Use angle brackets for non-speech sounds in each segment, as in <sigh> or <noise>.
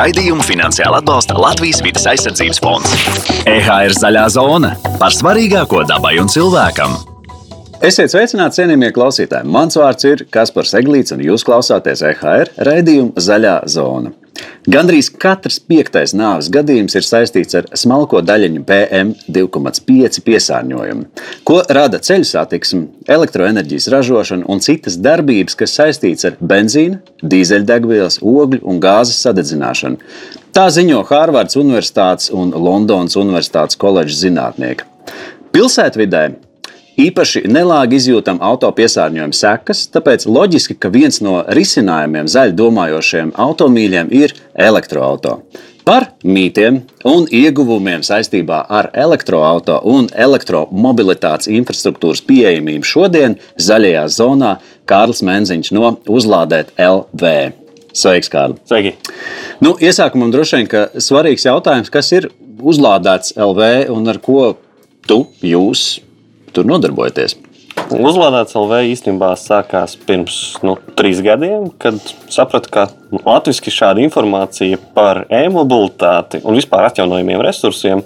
Raidījumu finansiāli atbalsta Latvijas vidas aizsardzības fonds. EHR zaļā zona par svarīgāko dabai un cilvēkam. Esiet sveicināti, cienījamie klausītāji! Mans vārds ir Kaspars Eglīts, un jūs klausāties EHR raidījuma Zaļā zona. Gandrīz katrs piektais nāves gadījums ir saistīts ar smalko daļiņu PM2,5 piesārņojumu, ko rada ceļu satiksme, elektroenerģijas ražošana un citas darbības, kas saistītas ar benzīna, dīzeļdegvielas, ogļu un gāzes sadedzināšanu. Tā ziņo Hārvardas Universitātes un Londonas Universitātes koledžas zinātnieki. Pilsētvidē Īpaši nelāgi izjūtam auto piesārņojuma sekas, tāpēc loģiski, ka viens no risinājumiem zaļi domājošiem automīļiem ir elektroautorāts. Par mītiem un ieguvumiem saistībā ar elektroautorātu un elektromobilitātes infrastruktūras pieejamību šodien zaļajā zonā Kārlis Menziņš no Uzlādēt LV. Sveiks, Kārli! Sveiki! Nu, iesākumam droši vien, ka svarīgs jautājums, kas ir uzlādēts LV un ar ko tu, jūs tur nodarbojaties? Uzlādēts LV īstenībā sākās pirms nu, trīs gadiem, kad sapratu, ka latviešu šāda informācija par e-mobilitāti un vispār atjaunojumiem resursiem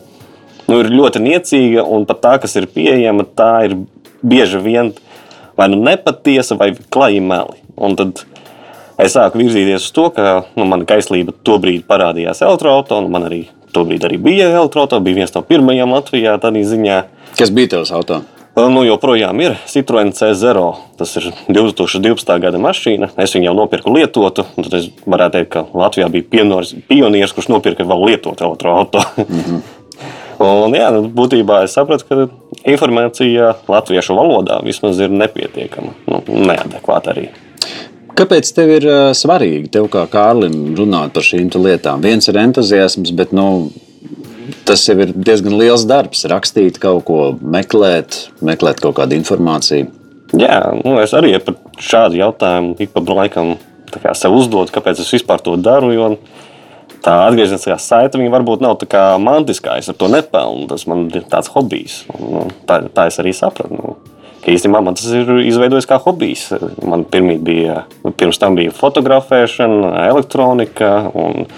nu, ir ļoti niecīga. Un pat tā, kas ir pieejama, tā ir bieži vien vai nu nepatiesa, vai klaji meli. Un tad es sāku virzīties uz to, ka nu, mana kaislība tobrīd parādījās elektroautorā. Man arī tobrīd arī bija elektroautorā, bija viens no pirmajiem Latvijā tādā ziņā. Kas bija tavs autors? Nu, joprojām ir Citroen C0. Tas ir 2012. gada mašīna. Es viņu jau nopirku lietotu. Tad es varētu teikt, ka Latvijā bija pionieris, pionieris kurš nopirka vēl lietotu elektroautorātu. Mm -hmm. <laughs> Un, jā, nu, būtībā es sapratu, ka informācija latviešu valodā vismaz ir nepietiekama, nu, neadekvāta arī. Kāpēc tev ir uh, svarīgi, tev kā Kārlim, runāt par šīm lietām? Viens ir entuziasms, bet nu, tas jau ir diezgan liels darbs. Rakstīt kaut ko, meklēt, meklēt kaut kādu informāciju. Jā, nu, es arī par šādu jautājumu ik pa laikam sev uzdodu, kāpēc es vispār to daru. Jo tā atgriezniskā saite varbūt nav tā kā mantiskā. Es ar to nepelnu. Tas man ir tāds hobijs. Nu, tā, tā es arī sapratu. Nu, īstenībā man tas ir izveidojis kā hobijs. Man bija, pirms tam bija fotografēšana, elektronika. Un,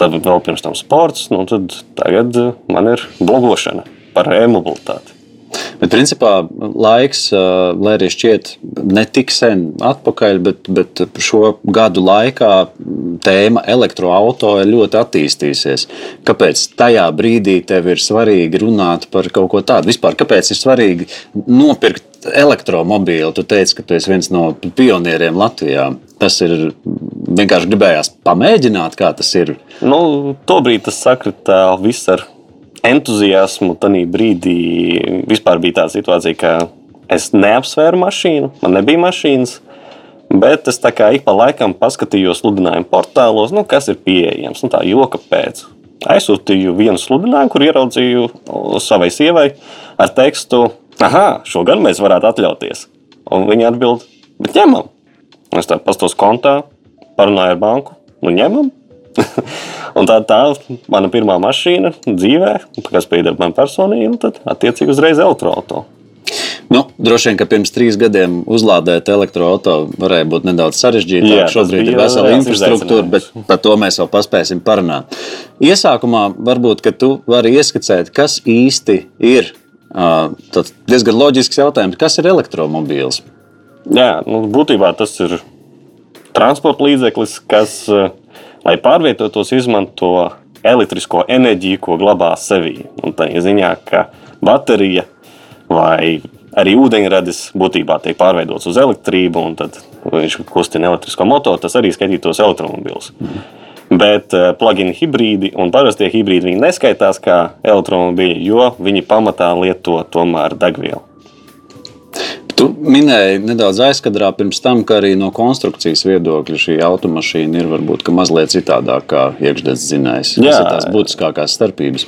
tad vēl pirms tam sports, nu tad tagad eh, man ir blogošana par e-mobilitāti. Bet, principā, laiks, eh, lai arī šķiet ne tik sen atpakaļ, bet, bet šo gadu laikā tēma elektroautorāta ir ļoti attīstījusies. Kāpēc tajā brīdī tev ir svarīgi runāt par kaut ko tādu? Vispār, kāpēc ir svarīgi nopirkt elektromobīli. Tu teici, ka tu esi viens no pionieriem Latvijā. Tas ir vienkārši gribējās pamēģināt, kā tas ir. Nu, Tobrīd tas sakritā viss ar entuziasmu. Tanī brīdī vispār bija tā situācija, ka es neapsvēru mašīnu, man nebija mašīnas. Bet es tā kā ik pa laikam paskatījos sludinājumu portālos, nu, kas ir pieejams. Nu, tā joka pēc. Aizsūtīju vienu sludinājumu, kur ieraudzīju savai sievai ar tekstu, ah, šo gan mēs varētu atļauties. Un viņi atbild, bet ņemam. Es tā pastos kontā, parunāju ar banku, nu ņemam. <laughs> un tā tā mana pirmā mašīna dzīvē, kas pieder man personīgi, un tad attiecīgi uzreiz elektroautorāta. Nu, droši vien, ka pirms trīs gadiem uzlādēt elektroautorātu varēja būt nedaudz sarežģītāk. Jā, Šobrīd ir vesela infrastruktūra, bet par to mēs vēl paspēsim parunāt. Iesākumā varbūt tu vari ieskicēt, kas īsti ir Tas diezgan loģisks jautājums, kas ir elektromobīls? Jā, nu, būtībā tas ir transporta līdzeklis, kas, lai pārvietotos, izmanto elektrisko enerģiju, ko glabā sevī. Un tā ir ziņā, ka baterija vai arī ūdeņradis būtībā tiek pārveidots uz elektrību, un tad viņš kustina elektrisko motoru. Tas arī skaitītos elektromobīls. Mm. Bet uh, plug-in hibrīdi un parastie hibrīdi neskaitās kā elektromobīļi, jo viņi pamatā lieto tomēr degvielu. Tu minēji nedaudz aizkadrā pirms tam, ka arī no konstrukcijas viedokļa šī automašīna ir varbūt mazliet citādāka kā iekšzemes dzinējs. Tas ir tās būtiskākās starpības.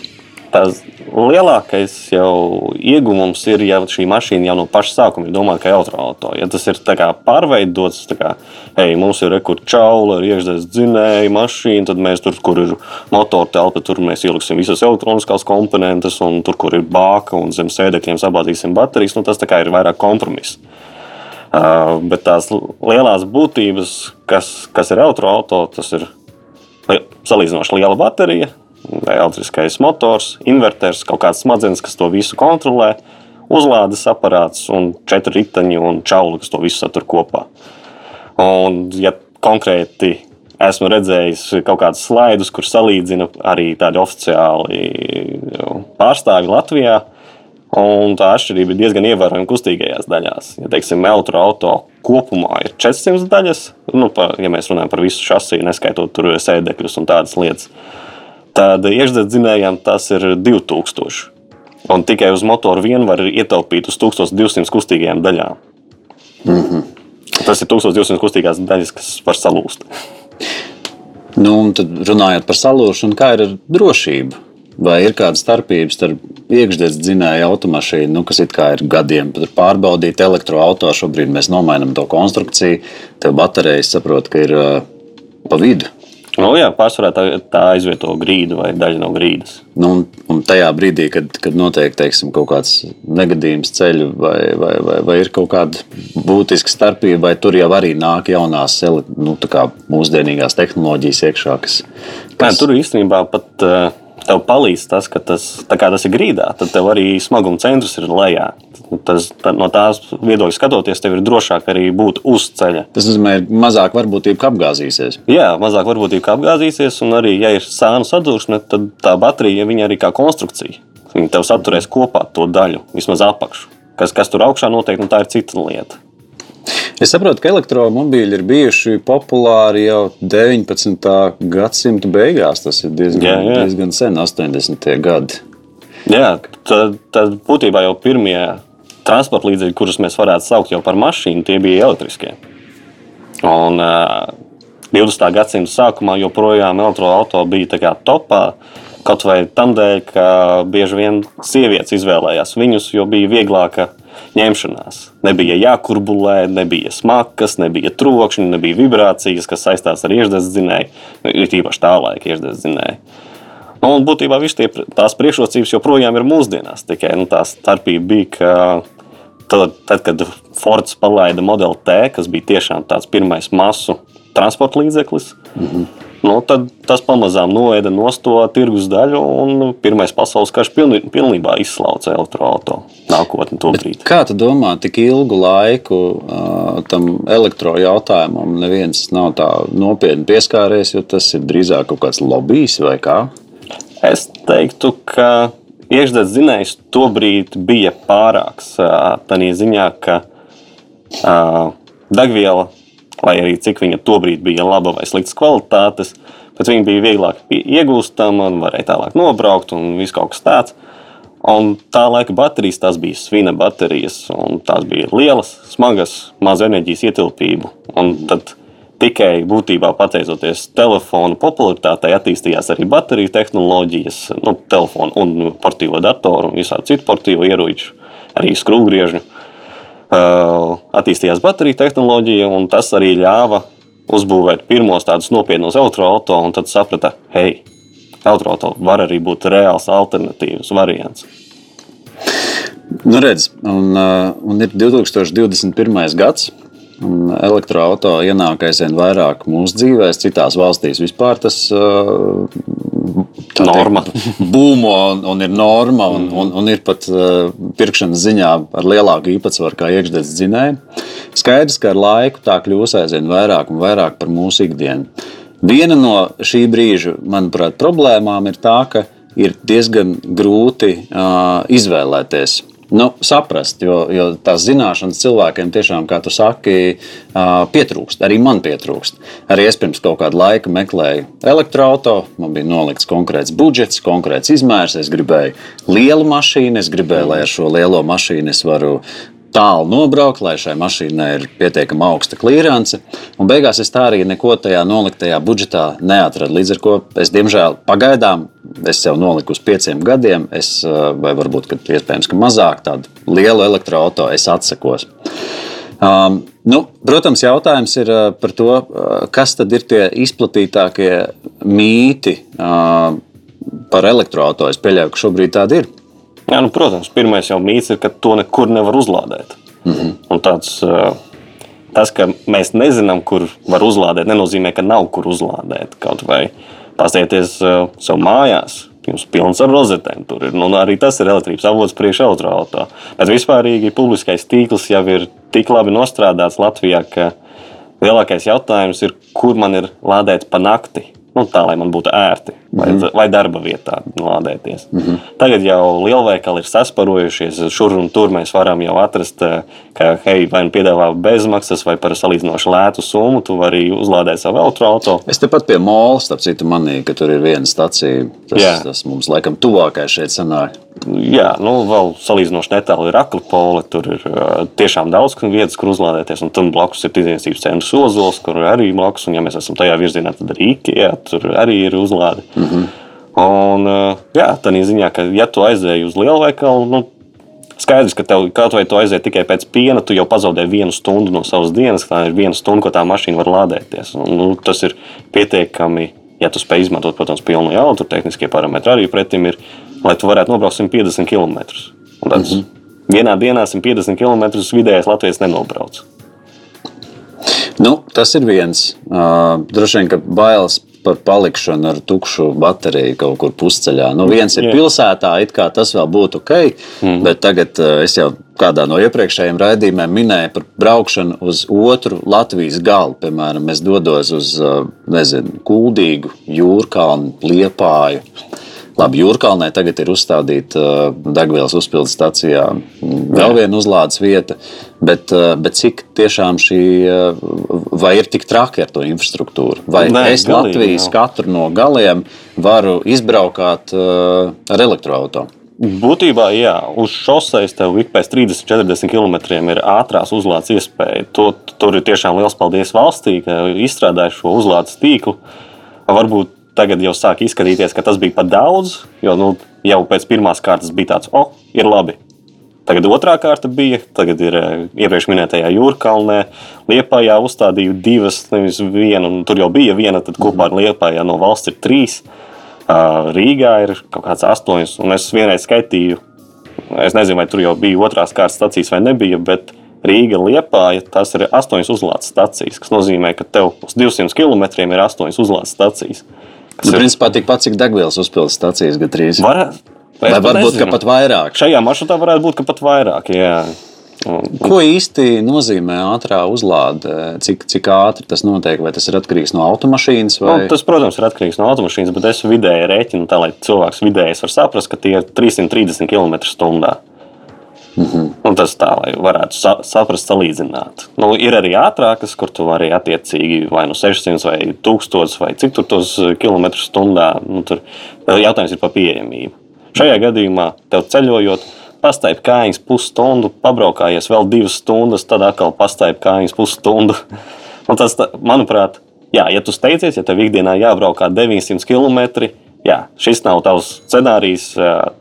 Tās lielākais jau iegūms ir, ja šī mašīna jau no paša sākuma ir domāta kā elektroautorāta. Ja tas ir pārveidots, tā kā hei, mums ir rekurbi čaula, ir iekšzemes dzinēja mašīna, tad mēs tur, kur ir motora telpa, tur mēs ieliksim visas elektroniskās komponentes, un tur, kur ir bāka un zem sēdekļiem sabādīsim baterijas, nu, tas ir vairāk kompromiss. Uh, bet tās lielās būtības, kas, kas ir elektroautorāta, tas ir salīdzinoši liela baterija, elektriskais motors, inverters, kaut kāds smadzenes, kas to visu kontrolē, uzlādes aparāts un četri riteņi un čauli, kas to visu satur kopā. Un, ja konkrēti esmu redzējis kaut kādus slaidus, kur salīdzina arī tādi oficiāli pārstāvji Latvijā. Un tā atšķirība ir diezgan ievērojama kustīgajās daļās. Ja teiksim, elektroautorāta kopumā ir 400 daļas, nu, par, ja mēs runājam par visu šasiju, neskaitot tur sēdekļus un tādas lietas, tad iekšzemes dzinējām tas ir 2000. Un tikai uz motoru vien var ietaupīt uz 1200 kustīgajām daļām. Mm -hmm. Tas ir 1200 kustīgās daļas, kas var salūst. Nu, tad runājot par salūšanu, kā ir ar drošību? Vai ir kāda starpība starp iekšzemes dzinēju automašīnu, nu, kas ir gadiem pārbaudīta elektroautorāta? Šobrīd mēs nomainām to konstrukciju, tev baterijas saprot, ka ir uh, pa vidu. Nu, jā, pārsvarā tā, tā aizvieto grīdu vai daļu no grīdas. Nu, un, un tajā brīdī, kad, kad notiek teiksim, kaut kāds negadījums ceļu, vai, vai, vai, vai ir kaut kāda būtiska starpība, vai tur jau arī nāk jaunās nu, mūsdienīgās tehnoloģijas iekšā. Kas, kas... Nē, tur īstenībā pat uh, tev palīdz tas, ka tas, tas ir grīdā, tad tev arī smaguma centrs ir lejā. Tas, tā, no tās viedokļa skatoties, tev ir drošāk arī būt uz ceļa. Tas nozīmē, ka mazāk varbūtība, ka apgāzīsies. Jā, mazāk varbūtība, ka apgāzīsies, un arī, ja ir sānu sadūrsme, tad tā baterija ja arī kā konstrukcija. Viņa tev saturēs kopā to daļu, vismaz apakšu. Kas, kas tur augšā notiek, nu, tā ir cita lieta. Es saprotu, ka elektromobīļi ir bijuši populāri jau 19. gadsimta beigās. Tas ir diezgan, jā, jā. diezgan sen, 80. gadi. Jā, tad, tad būtībā jau pirmie transporta līdzekļi, kurus mēs varētu saukt par mašīnu, tie bija elektriskie. Un, uh, 20. gadsimta sākumā joprojām elektroautorāta bija topā. Kaut vai tam dēļ, ka bieži vien sievietes izvēlējās viņus, jo bija vieglāka ņemšanās. Nebija jākurbulē, nebija smakas, nebija trokšņi, nebija vibrācijas, kas saistās ar iekšzemes dzinēju, ir īpaši tā laika dzinēju. Nu, un būtībā tie, tās priekšrocības joprojām ir mūsdienās. Tikai nu, tā starpība bija, ka tad, tad, kad Fords palaida modeli T, kas bija tiešām tāds pirmais masu transporta līdzeklis, mm -hmm nu, tad tas pamazām noēda no to tirgus daļu, un Pirmais pasaules karš pilni, pilnībā izslauca elektroautorātu nākotni. Kā tu domā, tik ilgu laiku uh, tam elektrojautājumam neviens nav tā nopietni pieskāries, jo tas ir drīzāk kaut kāds lobbyis vai kā? Es teiktu, ka iekšzemes zinājums tobrīd bija pārāks. Tādā ziņā, ka degviela lai arī cik viņa tobrīd bija laba vai sliktas kvalitātes, bet viņa bija vieglāk iegūstama un varēja tālāk nobraukt un viss kaut kas tāds. Un tā laika baterijas, tās bija svina baterijas, un tās bija lielas, smagas, mazu enerģijas ietilpību. Un tad tikai būtībā pateicoties telefonu popularitātei, attīstījās arī bateriju tehnoloģijas, nu, telefonu un portīvo datoru un visādi citu portīvo ieroču, arī skrūvgriežņu. Uh, attīstījās bateriju tehnoloģija, un tas arī ļāva uzbūvēt pirmos tādus nopietnus elektroautorātus, un tad saprata, hei, elektroautorāts var arī būt reāls alternatīvs variants. Nu, redz, un, uh, un ir 2021. gads. Elektroautorāta ienāk aizvien vairāk mūsu dzīvēm, citās valstīs vispār tas uh, norma. <laughs> būmo un, un ir norma, un, un, un ir pat pirkšanas ziņā ar lielāku īpatsvaru kā iekšzemes dzinēji. Skaidrs, ka ar laiku tā kļūs aizvien vairāk un vairāk par mūsu ikdienu. Viena no šī brīža, manuprāt, problēmām ir tā, ka ir diezgan grūti uh, izvēlēties nu, saprast, jo, jo tās zināšanas cilvēkiem tiešām, kā tu saki, pietrūkst. Arī man pietrūkst. Arī es pirms kaut kāda laika meklēju elektroautorātu, man bija nolikts konkrēts budžets, konkrēts izmērs. Es gribēju lielu mašīnu, es gribēju, lai ar šo lielo mašīnu es varu tālu nobraukt, lai šai mašīnai ir pietiekami augsta klīrance. Un beigās es tā arī neko tajā noliktajā budžetā neatradu. Līdz ar to es, diemžēl, pagaidām es sev noliku uz pieciem gadiem, es, vai varbūt ka iespējams, ka mazāk tādu lielu elektroautorātu es atsakos. Um, nu, protams, jautājums ir par to, kas tad ir tie izplatītākie mīti uh, par elektroautorātu. Es pieļauju, ka šobrīd tādi ir. Jā, nu, protams, pirmais jau mīts ir, ka to nekur nevar uzlādēt. Mm -hmm. Un tāds, tas, ka mēs nezinām, kur var uzlādēt, nenozīmē, ka nav kur uzlādēt. Kaut vai Pastieties uh, sev mājās. Jums pilns ar rozetēm. Tur ir nu, arī tas ir elektrības avots priekš elektroautorā. Bet vispārīgi publiskais tīkls jau ir tik labi nostrādāts Latvijā, ka lielākais jautājums ir, kur man ir lādēt pa nakti. Nu, tā lai man būtu ērti, vai, mm -hmm. vai darba vietā lādēties. Mm -hmm. Tagad jau lielveikali ir sasparojušies, šur un tur mēs varam jau atrast, eh, ka, hei, vai nu piedāvā bezmaksas, vai par salīdzinoši lētu summu, tu vari uzlādēt savu elektroautorātu. Es tepat pie Mola, starp citu, manīju, ka tur ir viena stacija. Tas, Jā. tas mums laikam tuvākais šeit sanāk. Jā, nu, vēl salīdzinoši netālu ir Aklipole. Tur ir tiešām daudz vietas, kur uzlādēties. Un tam blakus ir tirdzniecības centrs Ozols, kur arī blakus. Un, ja mēs esam tajā virzienā, tad arī Ikea tur arī ir uzlāde. Mm -hmm. Un, jā, tā ziņā, ka, ja tu aizēji uz lielveikalu, nu, skaidrs, ka tev kaut vai tu aizēji tikai pēc piena, tu jau pazaudēji vienu stundu no savas dienas. Tā ir viena stunda, ko tā mašīna var lādēties. Un, nu, tas ir pietiekami, ja tu spēj izmantot, protams, pilnu jaudu, tur tehniskie parametri arī pretim ir, lai tu varētu nobraukt 150 km. Un tāds, mm -hmm. Vienā dienā 150 km vidējais Latvijas nenobrauc. Nu, tas ir viens. Uh, droši vien, ka bailes par palikšanu ar tukšu bateriju kaut kur pusceļā. Nu, viens ir Jā. pilsētā, it kā tas vēl būtu ok, mm. bet tagad es jau kādā no iepriekšējiem raidījumiem minēju par braukšanu uz otru Latvijas galu. Piemēram, es dodos uz nezinu, Kuldīgu, Jūrkalnu, Liepāju. Labi, Jūrkalnē tagad ir uzstādīta uh, degvielas uzpildes stacijā vēl viena uzlādes vieta, bet, uh, bet cik tiešām šī, uh, vai ir tik traki ar to infrastruktūru? Vai Nē, es galīgi, Latvijas jā. katru no galiem varu izbraukāt ar elektroautomašīnu? Būtībā, jā, uz šoseis tev ik pēc 30, 40 km ir ātrās uzlādes iespēja. To, tur ir tiešām liels paldies valstī, ka izstrādāja šo uzlādes tīklu. Varbūt tagad jau sāk izskatīties, ka tas bija par daudz. Jo nu, jau pēc pirmās kārtas bija tāds, oh, ir labi. Tagad otrā kārta bija, tagad ir eh, iepriekš minētajā Jūrkalnē. Liepājā uzstādīju divas, nevis vienu, un tur jau bija viena, tad kopā ar Liepājā no valsts ir trīs. Rīgā ir kaut kāds astoņas, un es vienreiz skaitīju, es nezinu, vai tur jau bija otrās kārtas stācijas vai nebija, bet Rīga liepāja, tas ir astoņas uzlādes stācijas, kas nozīmē, ka tev uz 200 km ir astoņas uzlādes stācijas. Tas nu, ir principā tikpat, cik degvielas uzpildes stācijas gandrīz. Varētu. Vai varbūt pat vairāk? Šajā maršrutā varētu būt pat vairāk. Jā. Ko īsti nozīmē ātrā uzlāde? Cik, cik ātri tas notiek? Vai tas ir atkarīgs no automašīnas? Vai... Nu, tas, protams, ir atkarīgs no automašīnas, bet es vidēji rēķinu tā, lai cilvēks vidējais var saprast, ka tie ir 330 km/h. Mm -hmm. Un tas tā, lai varētu sa saprast, salīdzināt. Nu, ir arī ātrākas, kur tu vari attiecīgi vai nu 600 vai 1000 vai cik tur tos kilometrus stundā. Nu, tur jautājums ir par pieejamību. Šajā gadījumā tev ceļojot, pastaigā kājas pusstundu, pabraukājies vēl divas stundas, tad atkal pastaigā kājas pusstundu. <laughs> Un tas, manuprāt, jā, ja tu steidzies, ja tev ikdienā jābraukā 900 km, jā, šis nav tavs scenārijs,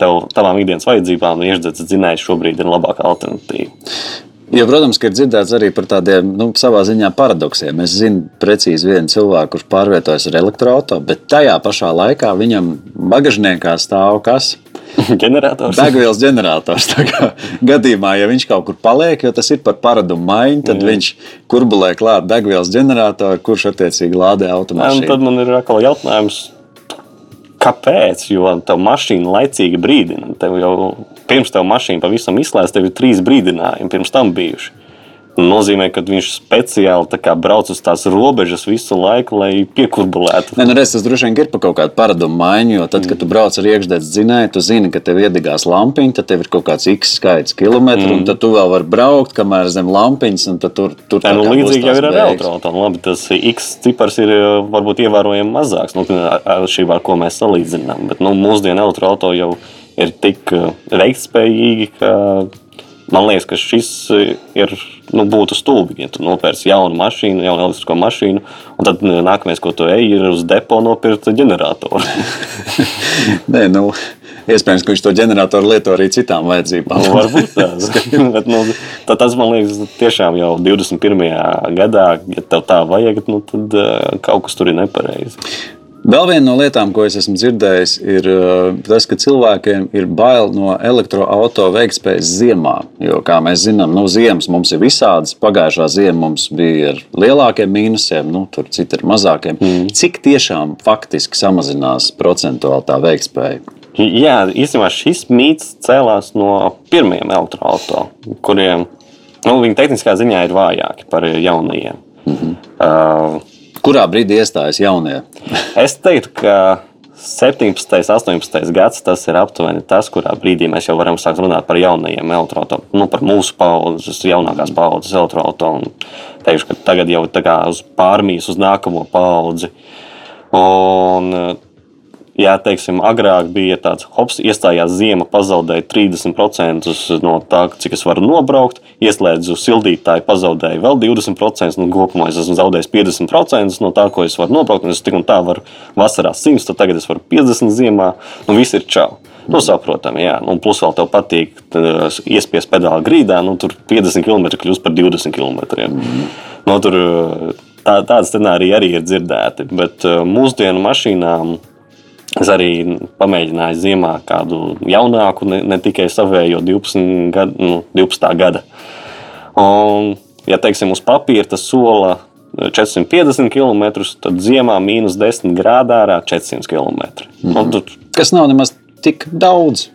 tev, tavām ikdienas vajadzībām, iešdzēts dzinējs šobrīd ir labākā alternatīva. Jo, protams, ka ir dzirdēts arī par tādiem nu, savā ziņā paradoksiem. Es zinu precīzi vienu cilvēku, kurš pārvietojas ar elektroautorātu, bet tajā pašā laikā viņam bagažniekā stāv kas? <laughs> ģenerators. Degvielas ģenerators. Gadījumā, ja viņš kaut kur paliek, jo tas ir par paradumu maiņu, tad Jā. viņš kurbulē klāt degvielas ģeneratoru, kurš attiecīgi lādē automašīnu. Tad man ir atkal jautājums, Kāpēc? Jo tev mašīna laicīgi brīdina. Tev jau pirms tev mašīna pavisam izslēdz, tev ir trīs brīdinājumi pirms tam bijuši nozīmē, ka viņš speciāli brauc uz tās robežas visu laiku, lai piekurbulētu. Nē, nu, redz, tas droši vien ir par kaut kādu paradumu maiņu, jo tad, kad tu brauc ar iekšdedz dzinēju, tu zini, ka tev iedegās lampiņa, tad tev ir kaut kāds x skaits kilometru, mm. un tad tu vēl vari braukt, kamēr zem lampiņas, un tad tur tur tā, nu, līdzīgi jau ir ar elektroautorātu. Labi, tas x cipars ir varbūt ievērojami mazāks, nu, atšķirībā ar ko mēs salīdzinām, bet nu, mūsdienu elektroautorātu jau ir tik veiktspējīgi, ka Man liekas, ka šis eh, ir, nu, būtu stulbi, ja tu nopērci jaunu mašīnu, jaunu elektrisko mašīnu, un tad eh, nākamais, ko tu ej, ir uz depo nopirkt ģeneratoru. <laughs> Nē, nu, iespējams, ka viņš to ģeneratoru lieto arī citām vajadzībām. Nu, varbūt tāds. <laughs> Bet, nu, tas man liekas, tiešām jau 21. gadā, ja tev tā vajag, nu, tad uh, kaut kas tur ir nepareizi. Vēl viena no lietām, ko es esmu dzirdējis, ir uh, tas, ka cilvēkiem ir bail no elektroautorāta veikspējas ziemā. Jo, kā mēs zinām, nu, ziemas mums ir visādas. Pagājušā ziema mums bija ar lielākiem mīnusiem, nu, tur citi ir mazākiem. Mm. Cik tiešām faktiski samazinās procentuāli tā veiktspēja? Jā, īstenībā šis mīts cēlās no pirmajiem elektroautoriem, kuriem nu, viņi tehniskā ziņā ir vājāki par jaunajiem. Mm -hmm. uh, Kurā brīdī iestājas jaunie? <laughs> es teiktu, ka 17, 18 gads tas ir aptuveni tas, kurā brīdī mēs jau varam sākt runāt par jaunajiem elektroautoriem, nu, par mūsu paudzes, jaunākās paudzes elektroautoriem. Teikšu, ka tagad jau tā uz pārmijas, uz nākamo paudzi. Un, Jā, teiksim, agrāk bija tāds hops, iestājās ziema, pazaudēja 30% no tā, cik es varu nobraukt, ieslēdzu sildītāju, pazaudēju vēl 20%. Nu, kopumā es esmu zaudējis 50% no tā, ko es varu nobraukt. Es tik un tā varu vasarā 100, tad tagad es varu 50 ziemā. Nu, viss ir čau. Nu, saprotami, jā. Un plus vēl tev patīk iespiest pedāli grīdā, nu, tur 50 km kļūst par 20 km. Mm. Nu, tur, tā, tāda scenārija arī ir dzirdēti. Bet mūsdienu mašīnām Es arī pamēģināju ziemā kādu jaunāku, ne, ne tikai savējo 12 gadu, nu, 12. gada. Un, ja teiksim, uz papīra tas sola 450 km, tad ziemā mīnus 10 grādā ārā 400 km. Mm -hmm. tu, Kas nav nemaz tik daudz.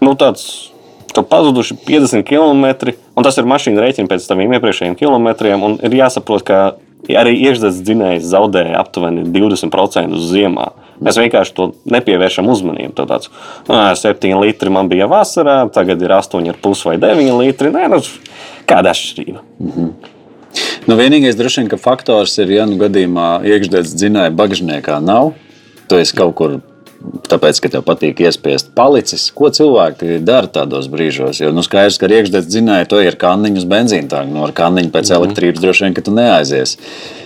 Nu, tāds, ka pazuduši 50 km, un tas ir mašīna rēķina pēc taviem iepriekšējiem kilometriem. Ir jāsaprot, ka arī iekšzemes dzinējs zaudēja aptuveni 20% uz ziemā. Mēs vienkārši to nepievēršam uzmanību. Tad tāds - 7 litri man bija vasarā, tagad ir 8,5 vai 9 litri. Nē, nu, kāda atšķirība? -hmm. Nu, vienīgais droši vien, ka faktors ir, ja nu gadījumā iekšzemes dzinēja bagžniekā nav. Tu esi kaut kur tāpēc, ka tev patīk iespiest palicis. Ko cilvēki dara tādos brīžos? Jo nu, skaidrs, ka iekšzemes dzinēja to ir kanniņu uz benzīna tanka. No nu, kanniņa pēc mm. elektrības droši vien, ka tu neaizies.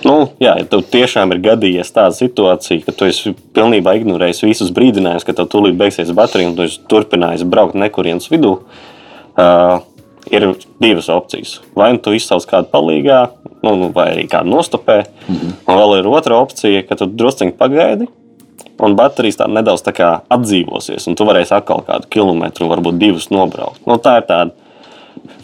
Nu, jā, ja tev tiešām ir gadījies tāda situācija, ka tu esi pilnībā ignorējis visus brīdinājumus, ka tev tūlīt beigsies baterija un tu turpināsi braukt nekurienes vidū. Uh, ir divas opcijas. Vai nu tu izsauc kādu palīgā, nu, nu, vai arī kādu nostopē. Mm -hmm. Un vēl ir otra opcija, ka tu druskuļi pagaidi, un baterijas tā nedaudz tā atdzīvosies, un tu varēsi atkal kādu kilometru, varbūt divus nobraukt. Nu, tā ir tāda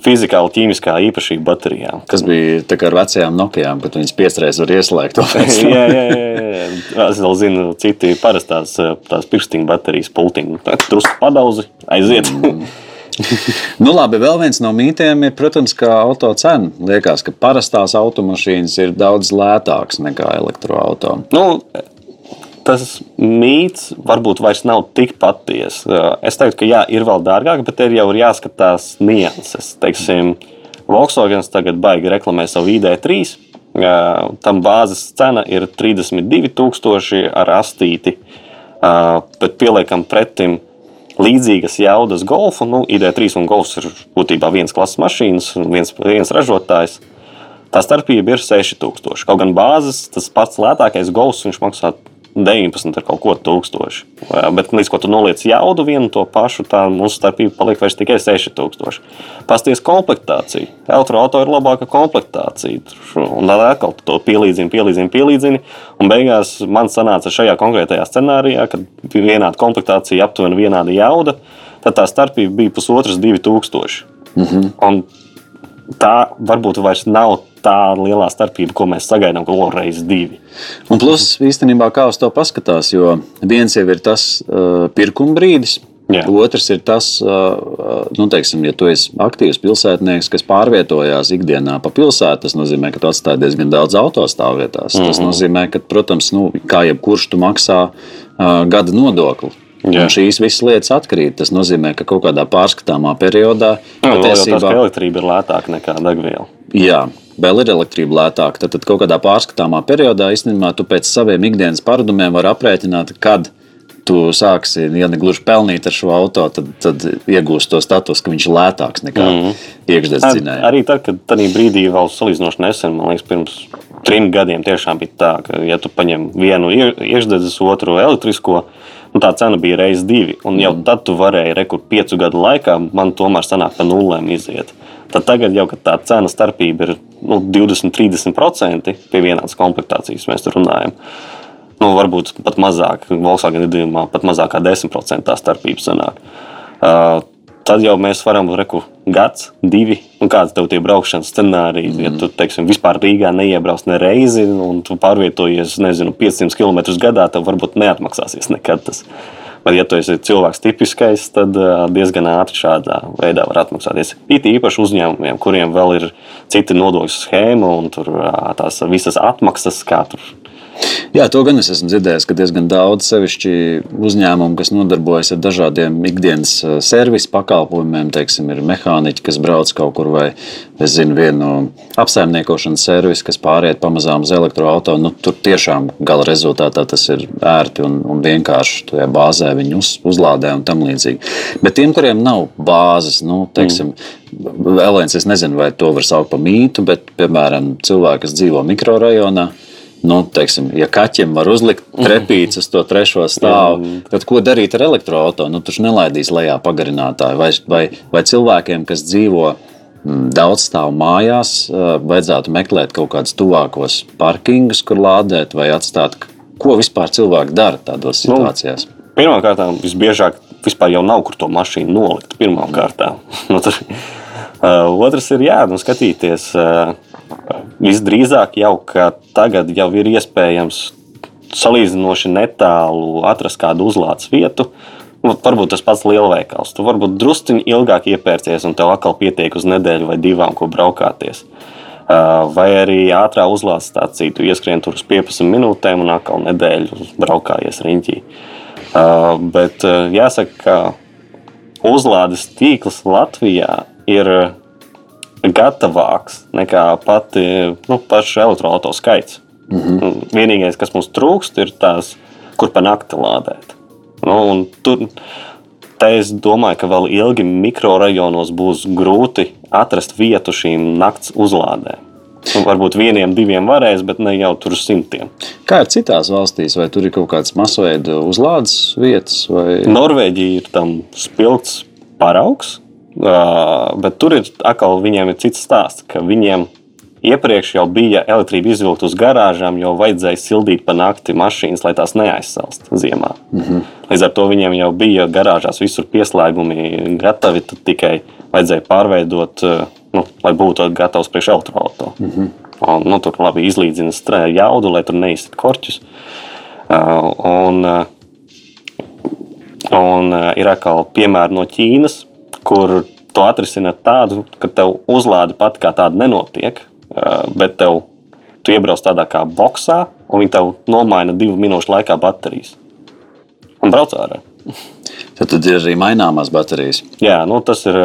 fizikāla, ķīmiskā īpašība baterijām. Kas bija tā kā ar vecajām Nokijām, kad viņas piesreiz var ieslēgt. <laughs> jā, jā, jā, jā. Es vēl zinu, citi parastās tās pirkstiņa baterijas pultiņu. Drusku padauzi, aiziet. Mm. nu, labi, vēl viens no mītiem ir, protams, ka auto cena. Liekas, ka parastās automašīnas ir daudz lētākas nekā elektroautorāta. Nu, tas mīts varbūt vairs nav tik patiesa. Es teiktu, ka jā, ir vēl dārgāk, bet ir jau ir jāskatās nianses. Teiksim, Volkswagen tagad baigi reklamē savu ID3. Tam bāzes cena ir 32,000 ar astīti, bet pieliekam pretim līdzīgas jaudas golfu. Nu, ID3 un golfs ir būtībā viens klases mašīnas, viens, viens ražotājs. Tā starpība ir 6000. Kaut gan bāzes, tas pats lētākais golfs, maksā 19 ar kaut ko tūkstoši. Bet līdz ko tu noliec jaudu vienu to pašu, tā mūsu starpība paliek vairs tikai 6000. Pasties komplektācija. Elektroauto ir labāka komplektācija. Un tad atkal to pielīdzini, pielīdzini, pielīdzini. Un beigās man sanāca šajā konkrētajā scenārijā, kad bija vienāda komplektācija, aptuveni vienāda jauda, tad tā starpība bija pusotras, divi tūkstoši. Mm -hmm. Un tā varbūt vairs nav tā lielā starpība, ko mēs sagaidām, ko reizes divi. Un plus, īstenībā, kā uz to paskatās, jo viens jau ir tas uh, pirkuma brīdis. Jā. Otrs ir tas, uh, nu, teiksim, ja tu esi aktīvs pilsētnieks, kas pārvietojās ikdienā pa pilsētu, tas nozīmē, ka tu atstāji diezgan daudz autostāvvietās. Mm -hmm. Tas mhm. nozīmē, ka, protams, nu, kā jebkurš tu maksā uh, gada nodokli. Jā. Šīs visas lietas atkrīt. Tas nozīmē, ka kaut kādā pārskatāmā periodā nu, patiesībā tas, elektrība ir lētāka nekā degviela. Jā, vēl ir elektrība lētāka, tad, tad kaut kādā pārskatāmā periodā īstenībā tu pēc saviem ikdienas paradumiem vari aprēķināt, kad tu sāksi, ja ne gluži pelnīt ar šo auto, tad, tad iegūsi to statusu, ka viņš ir lētāks nekā mm -hmm. iekšzemes dzinējums. Arī tad, kad tajā brīdī vēl salīdzinoši nesen, man liekas, pirms trim gadiem tiešām bija tā, ka, ja tu paņem vienu iekšzemes, otru elektrisko, nu, tā cena bija reizes divi. Un jau mm. tad tu varēji rekur piecu gadu laikā, man tomēr sanāk pa nulēm iziet. Tad tagad jau tā cena starpība ir nu, 20-30% pie vienādas komplektācijas, mēs tur runājam. Nu, varbūt pat mazāk, Volkswagen gadījumā pat mazāk kā 10% tā starpība sanāk. Uh, tad jau mēs varam reku gads, divi, un kāds tev tie braukšanas scenāriji. Mm. Ja tu, teiksim, vispār Rīgā neiebrauc ne reizi, un tu pārvietojies, nezinu, 500 km gadā, tev varbūt neatmaksāsies nekad tas. Bet, ja tu esi cilvēks tipiskais, tad diezgan ātri šādā veidā var atmaksāties. It īpaši uzņēmumiem, kuriem vēl ir cita nodokļu schēma un tās visas atmaksas, kā tur Jā, to gan es esmu dzirdējis, ka diezgan daudz sevišķi uzņēmumu, kas nodarbojas ar dažādiem ikdienas servisu pakalpojumiem, teiksim, ir mehāniķi, kas brauc kaut kur, vai es zinu, vienu apsaimniekošanas servisu, kas pāriet pamazām uz elektroautorātu. Nu, tur tiešām gala rezultātā tas ir ērti un, un vienkārši tajā bāzē viņi uz, uzlādē un tam līdzīgi. Bet tiem, kuriem nav bāzes, nu, teiksim, mm. vēl viens, es nezinu, vai to var saukt par mītu, bet, piemēram, cilvēki, kas dzīvo mikrorajonā, Nu, teiksim, ja kaķim var uzlikt trepītes uz to trešo stāvu, tad ko darīt ar elektroautorātu? Nu, Tur nelaidīs lejā pagarinātāju. Vai, vai, vai cilvēkiem, kas dzīvo mm, daudz stāvu mājās, vajadzētu meklēt kaut kādus tuvākos parkingus, kur lādēt vai atstāt? Ko vispār cilvēki dara tādos nu, situācijās? Nu, Pirmkārt, visbiežāk vispār jau nav kur to mašīnu nolikt. Pirmkārt, <laughs> nu, tur, uh, otrs ir jā, nu, skatīties. Uh, Visdrīzāk jau tagad jau ir iespējams salīdzinoši netālu atrast kādu uzlādes vietu. Nu, varbūt tas pats lielveikals. Tu varbūt druskuļi ilgāk iepērcies, un tev atkal pietiek uz nedēļu vai divām, ko braukāties. Vai arī ātrā uzlādes stācija, tu ieskrien tur uz 15 minūtēm, un atkal nedēļu braukājies riņķī. Bet jāsaka, ka uzlādes tīkls Latvijā ir gatavāks nekā pati nu, elektroautorāta skaits. Mm -hmm. Vienīgais, kas mums trūkst, ir tās, kur pa nakti lādēt. Nu, tur, es domāju, ka vēl ilgi mikrorajonos būs grūti atrast vietu šīm nakts uzlādēm. Nu, varbūt vieniem, diviem varēs, bet ne jau tur simtiem. Kā ir citās valstīs, vai tur ir kaut kādas masveida uzlādes vietas? Vai... Norvēģija ir tam spilgts paraugs. Uh, bet tur ir atkal viņiem ir cits stāsts, ka viņiem iepriekš jau bija elektrība izvilkta uz garāžām, jo vajadzēja sildīt pa nakti mašīnas, lai tās neaizsalst ziemā. Mm -hmm. Līdz ar to viņiem jau bija garāžās visur pieslēgumi gatavi, tad tikai vajadzēja pārveidot, nu, lai būtu gatavs priekš elektroautorāta. Mm -hmm. Un, nu, tur labi izlīdzina jaudu, lai tur neizsit korķus. Uh, un, uh, un uh, ir atkal piemēri no Ķīnas, kur to atrisināt tādu, ka tev uzlāde pat kā tāda nenotiek, bet tev, tu iebrauc tādā kā boxā, un viņi tev nomaina divu minūšu laikā baterijas. Un brauc ārā. Tad, tad ir arī maināmās baterijas. Jā, nu, tas ir.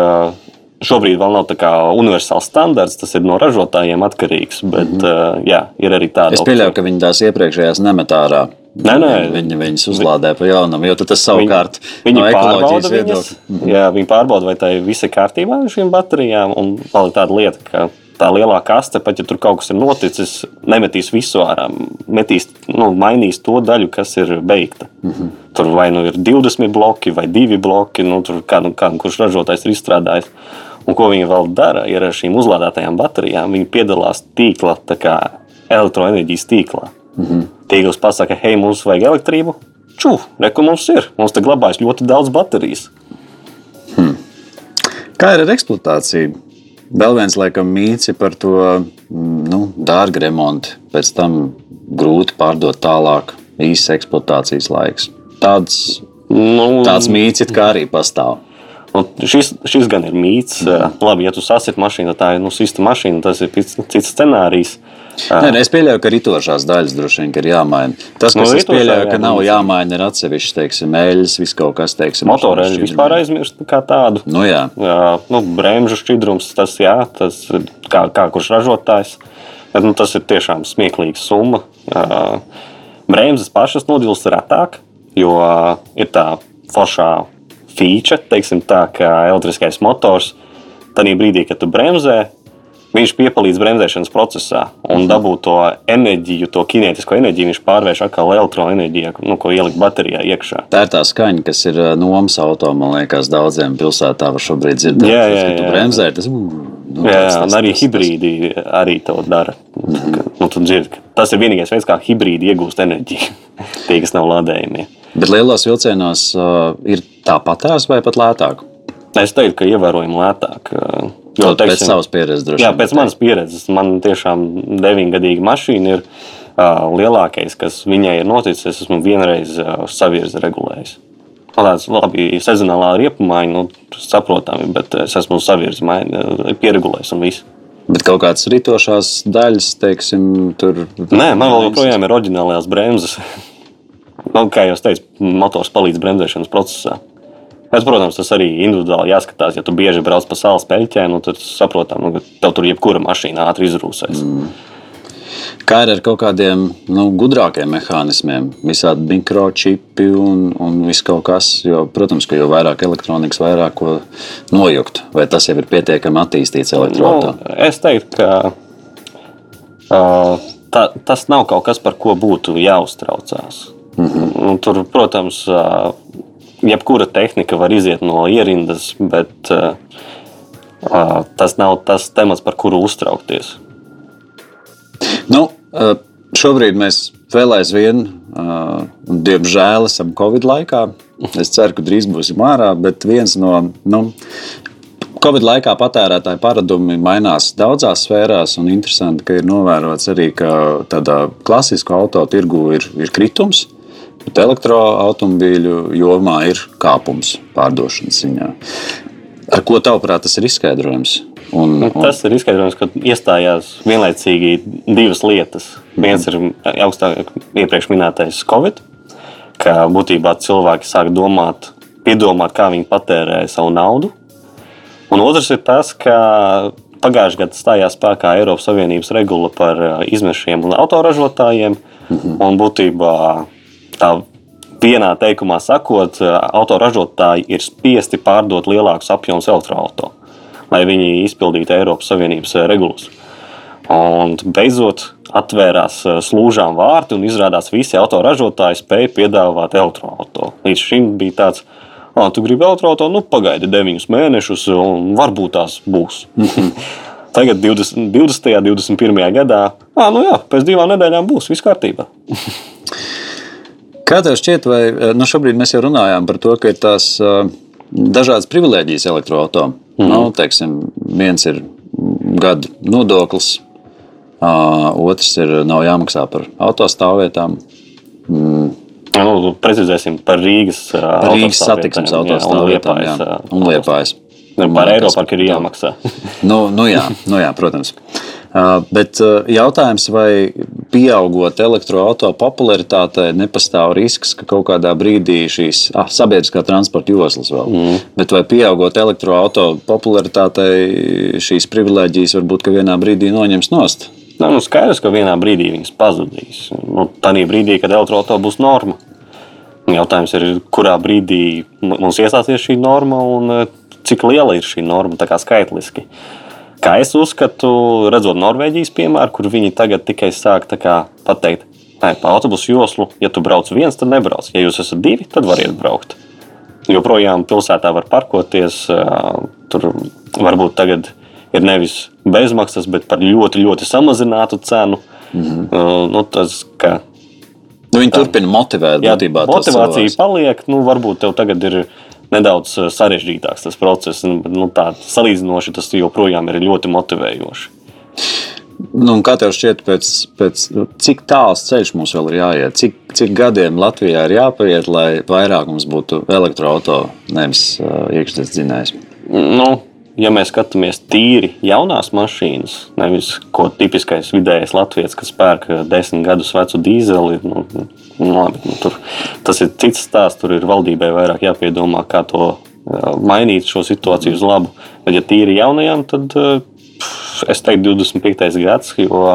Šobrīd vēl nav universāls standarts, tas ir no ražotājiem atkarīgs. Bet, mm -hmm. jā, ir arī tāda. Es pieļauju, ka viņi tās iepriekšējās nemet ārā. Nē, nē, viņi viņus uzlādē pa jaunam, jo tas savukārt viņi, viņi no ekoloģijas viedokļa. Mhm. Jā, viņi pārbauda, vai tā ir visi kārtībā ar šīm baterijām. Un vēl ir tāda lieta, ka tā lielā kaste, pat ja tur kaut kas ir noticis, nemetīs visu ārā. Metīs, nu, mainīs to daļu, kas ir beigta. Mm -hmm. Tur vai nu ir 20 bloki vai 2 bloki, nu, tur kādu, kādu, kurš ražotājs ir izstrādājis. Un ko viņi vēl dara, ir ar šīm uzlādētajām baterijām. Viņi piedalās tīkla, kā elektroenerģijas tīklā. Mm -hmm. Tīkls pasaka, hei, mums vajag elektrību. Čū, reku mums ir. Mums te glabājas ļoti daudz baterijas. Hmm. Kā ir ar eksploatāciju? Vēl viens laikam mīts par to mm, nu, dārgu remontu, pēc tam grūti pārdot tālāk, īsts eksploatācijas laiks. Tāds, nu, tāds mīts arī pastāv. Un šis, šis gan ir mīts. Mm. Labi, ja tu sasit mašīnu, tā ir nu, sista mašīna, tas ir cits scenārijs. Nē, es pieļauju, ka ritošās daļas droši vien ir jāmaina. Tas, kas no, es pieļauju, ka nav jāmaina, ir atsevišķi, teiksim, eļļas, viss kaut kas, teiksim, motorēļi vispār aizmirst kā tādu. Nu, jā. jā nu, bremžu šķidrums, tas, jā, tas kā, kā kurš ražotājs. Bet, nu, tas ir tiešām smieklīgs summa. Bremzes pašas nodilst retāk, jo ir tā foršā feature, teiksim tā, ka elektriskais motors, tad brīdī, kad tu bremzē, viņš piepalīdz bremzēšanas procesā un mhm. dabū to enerģiju, to kinētisko enerģiju. Viņš pārvērš atkal elektroenerģiju, nu, ko ielikt baterijā iekšā. Tā ir tā skaņa, kas ir nomas auto. Man liekas, daudziem pilsētā var šobrīd dzirdēt, jā, jā, jā, tu bremzē. Tas, nu, jā, tāds, un arī tāds, hibrīdi tas. arī to dara. Mm -hmm. Nu, ka tas ir vienīgais veids, kā hibrīdi iegūst enerģiju. <laughs> Tie, kas nav lādējami. Bet lielos vilcienos uh, ir tāpatās vai pat lētāk? Es teiktu, ka ievērojami lētāk. Jo, teiksim, pēc savas pieredzes droši Jā, pēc manas pieredzes. Man tiešām deviņgadīga mašīna ir uh, lielākais, kas viņai ir noticis. Es esmu vienreiz uh, savirzi regulējis. Tāds labi, sezonālā riepumaiņa, nu, saprotami, bet es esmu savirzi maiņa, pieregulējis un viss. Bet kaut kādas ritošās daļas, teiksim, tur. Nē, man vēl joprojām ir oriģinālās bremzes. Nu, kā jau teicu, motors palīdz bremzēšanas procesā. Bet, protams, tas arī individuāli jāskatās. Ja tu bieži brauc pa salas peļķē, nu, tad saprotam, nu, ka tev tur jebkura mašīna ātri izrūsēs. Mm. Kā ir ar kaut kādiem nu, gudrākiem mehānismiem, visādi mikročipi un, un viss kaut kas. Jo, protams, ka jo vairāk elektronikas, vairāk ko nojukt. Vai tas jau ir pietiekami attīstīts elektronikā? Nu, es teiktu, ka uh, ta, tas nav kaut kas, par ko būtu jāuztraucās. -hmm. nu, tur, protams, jebkura tehnika var iziet no ierindas, bet tas nav tas temats, par kuru uztraukties. Nu, šobrīd mēs vēl aizvien, uh, diemžēl, esam Covid laikā. Es ceru, ka drīz būsim ārā, bet viens no. Nu, Covid laikā patērētāju paradumi mainās daudzās sfērās, un interesanti, ka ir novērots arī, ka tādā klasiskā auto tirgu ir, ir kritums. Bet elektroautobīļu jomā ir kāpums pārdošanas ziņā. Ar ko tavuprāt tas ir izskaidrojams? Un, un... Tas ir izskaidrojums, ka iestājās vienlaicīgi divas lietas. Mm. Viens ir augstāk iepriekš minētais Covid, ka būtībā cilvēki sāk domāt, piedomāt, kā viņi patērē savu naudu. Un otrs ir tas, ka pagājušajā gadā stājās spēkā Eiropas Savienības regula par izmešiem un autoražotājiem. Mm -hmm. Un būtībā tā vienā teikumā sakot, autoražotāji ir spiesti pārdot lielākus apjomus elektroautorātu, lai viņi izpildītu Eiropas Savienības regulas. Un beidzot atvērās slūžām vārti un izrādās, ka visi autoražotāji spēja piedāvāt elektroautorātu. Līdz šim bija tāds, ka tu gribi elektroautorātu, nu pagaidi deviņus mēnešus, un varbūt tās būs. <laughs> Tagad, 20, 20. un 21. gadā, ah, nu jā, pēc divām nedēļām būs viss kārtībā. <laughs> Kā tev šķiet, vai nu, šobrīd mēs jau runājām par to, ka ir tās uh, dažādas privilēģijas elektroautorātam? Mm. Nu, teiksim, viens ir gada nodoklis, otrs ir nav jāmaksā par autostāvvietām. Mm. Nu, precizēsim par Rīgas, par Rīgas satiksmes autostāvvietām un Liepājas. Par Eiropu ir jāmaksā. nu, nu jā, nu jā, protams. Bet jautājums, vai pieaugot elektroautorāta popularitātei, nepastāv risks, ka kaut kādā brīdī šīs ah, sabiedriskā transporta joslas vēl, mm. bet vai pieaugot elektroautorāta popularitātei, šīs privilēģijas varbūt vienā brīdī noņems nost? Nā, nu, skaidrs, ka vienā brīdī viņas pazudīs. Nu, Tādā brīdī, kad elektroautorāta būs norma. Jautājums ir, kurā brīdī mums iestāsies šī norma un cik liela ir šī norma, skaitliski. Uh, Kā es uzskatu, redzot Norvēģijas piemēru, kur viņi tagad tikai sāk pateikt, ka pa autobusu joslu, ja tu brauc viens, tad nebrauc. Ja jūs esat divi, tad variet braukt. Joprojām pilsētā var parkoties. Tur varbūt tagad ir nevis bezmaksas, bet par ļoti, ļoti samazinātu cenu. Mm -hmm. nu, tas, ka, nu, viņi tā, turpina motivēt. Jā, būtībā, motivācija paliek. Nu, varbūt tev tagad ir nedaudz eh, sarežģītāks tas process. Nu, tā, salīdzinoši tas joprojām ir ļoti motivējoši. Nu, kā tev šķiet, pēc, pēc, cik tāls ceļš mums vēl ir jāiet? Cik, cik gadiem Latvijā ir jāpaiet, lai vairāk mums būtu elektroautorāta, nevis uh, iekšzemes dzinējs? Nu, ja mēs skatāmies tīri jaunās mašīnas, nevis ko tipiskais vidējais latviečs, kas pērk desmit gadus vecu dīzeli, nu, Nu, labi, nu, tur, tas ir cits stāsts. Tur ir valdībai vairāk jāpiedomā, kā to mainīt šo situāciju uz labu. Bet, ja tīri jaunajām, tad es teiktu 25. gads, jo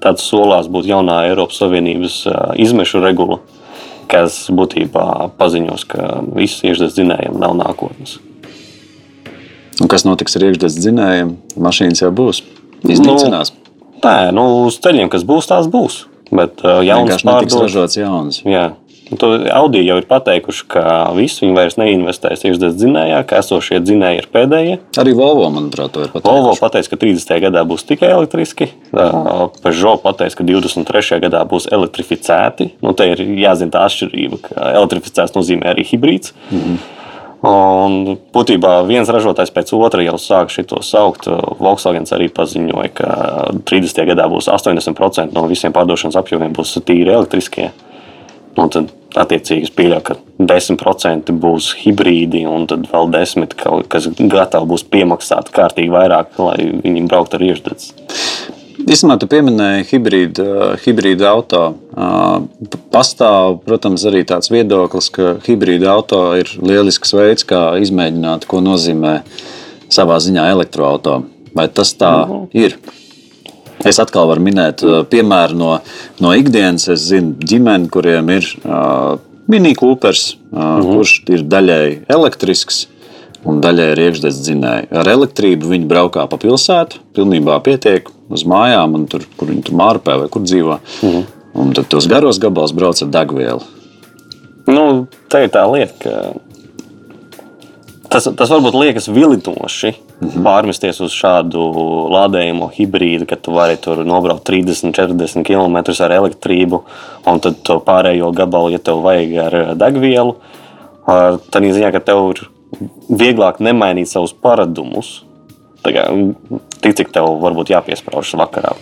tāds solās būtu jaunā Eiropas Savienības izmešu regula, kas būtībā paziņos, ka viss iekšzemes dzinējiem nav nākotnes. Un kas notiks ar iekšzemes dzinējiem? Mašīnas jau būs iznīcinās. Nu, nē, nu, uz ceļiem, kas būs, tās būs. Bet uh, jauns pārdodas. ražots jauns. Jā. Audi jau ir pateikuši, ka visi viņi vairs neinvestēs iekšzemes dzinējā, ka esošie dzinēji ir pēdējie. Arī Volvo, manuprāt, to ir pateikuši. Volvo pateica, ka 30. gadā būs tikai elektriski. Peugeot pateica, ka 23. gadā būs elektrificēti. Nu, te ir jāzina tā atšķirība, ka elektrificēts nozīmē arī hibrīds. Mm -hmm. Un būtībā viens ražotājs pēc otra jau sāk šo saukt. Volkswagen arī paziņoja, ka 30. gadā būs 80% no visiem pārdošanas apjomiem būs tīri elektriskie. Un tad, attiecīgi, es pieļauju, ka 10% būs hibrīdi, un tad vēl 10%, kas gatavi būs piemaksāt kārtīgi vairāk, lai viņi brauktu ar iešdedzi. Īsumā tu pieminēji hibrīdu, hibrīdu auto. Pastāv, protams, arī tāds viedoklis, ka hibrīda auto ir lielisks veids, kā izmēģināt, ko nozīmē savā ziņā elektroautorāta. Vai tas tā mhm. ir? Es atkal varu minēt piemēru no, no ikdienas. Es zinu ģimeni, kuriem ir uh, mini kūpers, uh, -huh. kurš ir daļēji elektrisks un daļai ir iekšzemes dzinēji. Ar elektrību viņi braukā pa pilsētu, pilnībā pietiek uz mājām, un tur, kur viņi tur mārpē vai kur dzīvo. -hmm. Un tad tos garos gabalus brauc ar degvielu. Nu, tā ir tā lieta, ka tas, tas varbūt liekas vilinoši mm -hmm. pārmesties uz šādu lādējumu hibrīdu, ka tu vari tur nobraukt 30, 40 km ar elektrību, un tad to pārējo gabalu, ja tev vajag ar degvielu. Tad ziņā, ka tev ir vieglāk nemainīt savus paradumus. Kā, tik cik tev varbūt jāpiesprāž vakarā.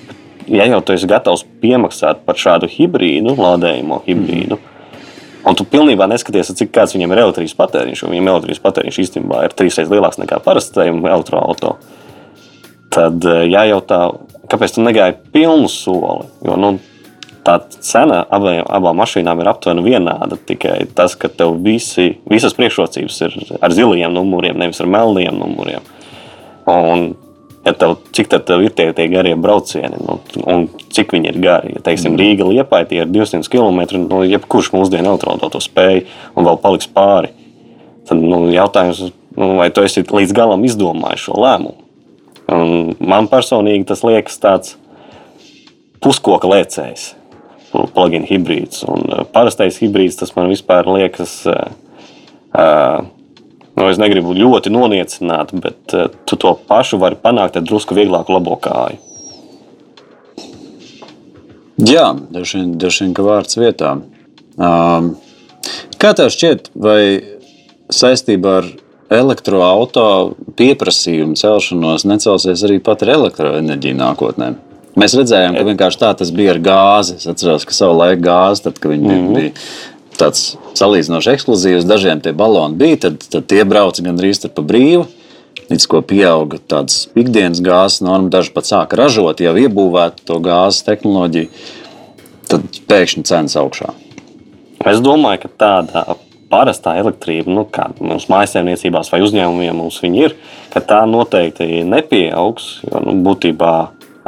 Ja jau tu esi gatavs piemaksāt par šādu hibrīdu, lādējumu hibrīdu, mm. un tu pilnībā neskaties, cik kāds viņam ir elektrības patēriņš, viņam elektrības patēriņš īstenībā ir trīs reizes lielāks nekā parastajam elektroautorātam, tad eh, jājautā, kāpēc tu negāji pilnu soli. Jo, nu, tā cena abiem, abām mašīnām ir aptuveni vienāda. Tikai tas, ka tev visi, visas priekšrocības ir ar ziliem numuriem, nevis ar melniem numuriem. Un, ja tev, cik tev ir tie, tie garie braucieni, nu, un cik viņi ir gari. Ja, teiksim, mm. Rīga liepai tie ir 200 km, nu, jebkurš mūsdienu elektroautorāts to spēj un vēl paliks pāri. Tad nu, jautājums, nu, vai tu esi līdz galam izdomājis šo lēmumu? Un man personīgi tas liekas tāds puskoka lēcējs plugin hibrīds. Un uh, parastais hibrīds tas man vispār liekas. Uh, Nu, es negribu ļoti noniecināt, bet tu to pašu vari panākt ar drusku vieglāku labo kāju. Jā, vien, ka vārds vietā. Um, kā tev šķiet, vai saistībā ar elektroautorāta pieprasījumu celšanos necelsies arī pat ar elektroenerģiju nākotnē? Mēs redzējām, ka vienkārši tā tas bija ar gāzi. Es atceros, ka savā laikā gāzi, tad, kad viņi mm -hmm. bija tāds salīdzinoši ekskluzīvs, dažiem tie baloni bija, tad, tad tie brauca gandrīz pa brīvu. Līdz ko pieauga tādas ikdienas gāzes norma, daži pat sāka ražot, jau iebūvēt to gāzes tehnoloģiju, tad pēkšņi cenas augšā. Es domāju, ka tāda parastā elektrība, nu, kā mums mājsaimniecībās vai uzņēmumiem mums ir, ka tā noteikti nepieaugs. Jo nu, būtībā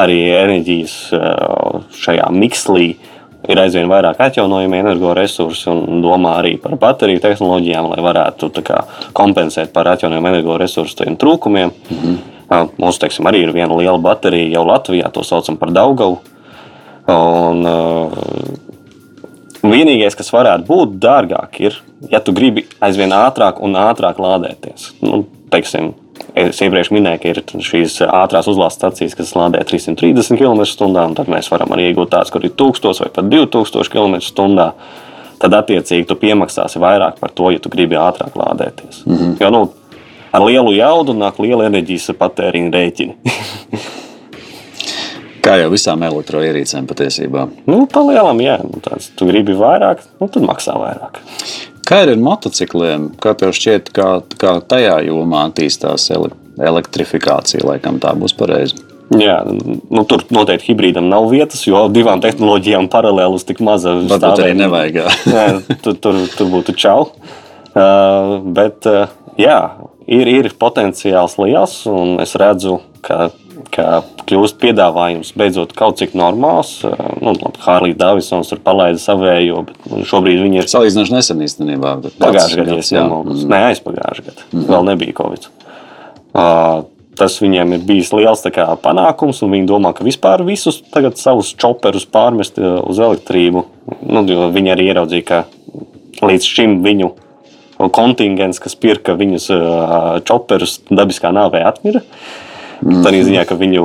arī enerģijas šajā mikslī ir aizvien vairāk atjaunojami energoresursi un domā arī par bateriju tehnoloģijām, lai varētu kā, kompensēt par atjaunojumu energoresursu trūkumiem. Mm -hmm. Mums teiksim, arī ir viena liela baterija jau Latvijā, to saucam par Daugavu. Un, Vienīgais, kas varētu būt dārgāk, ir, ja tu gribi aizvien ātrāk un ātrāk lādēties. Nu, teiksim, Es iepriekš minēju, ka ir šīs ātrās uzlādes stācijas, kas lādē 330 km/h, un tad mēs varam arī iegūt tādas, kur ir 1000 vai pat 2000 km/h. Tad, attiecīgi, tu piemaksāsi vairāk par to, ja tu gribi ātrāk lādēties. Mm -hmm. Jo nu, ar lielu jaudu nāk liela enerģijas patēriņa rēķini. <laughs> Kā jau visām elektroierīcēm patiesībā. Nu, pa lielam, jā. Nu, tāds, tu gribi vairāk, nu, tad maksā vairāk. Kā ir ar motocikliem? Kā tev šķiet, kā, kā tajā jomā attīstās elektrifikācija? Laikam tā būs pareizi. Jā, nu, tur noteikti hibrīdam nav vietas, jo divām tehnoloģijām paralēli uz tik maza stāvēt. Tur arī nevajag. jā, <laughs> tur, tur, tur būtu čau. Uh, bet uh, jā, ir, ir potenciāls liels, un es redzu, ka ka kļūst piedāvājums beidzot kaut cik normāls. Eh, nu, Hārlīs Davisons tur palaida savējo, bet nu, šobrīd viņi ir. Salīdzinoši nesen īstenībā. Pagājušajā gadā, ja nemaldos. Nē, aizpagājušajā gadā. Mm. Vēl nebija Covid. Uh, tas viņiem ir bijis liels kā, panākums, un viņi domā, ka vispār visus savus čoperus pārmest uz elektrību. Nu, viņi arī ieraudzīja, ka līdz šim viņu kontingents, kas pirka viņus čoperus, dabiskā nāvē atmira. Mm. Tā ziņā, ka viņu,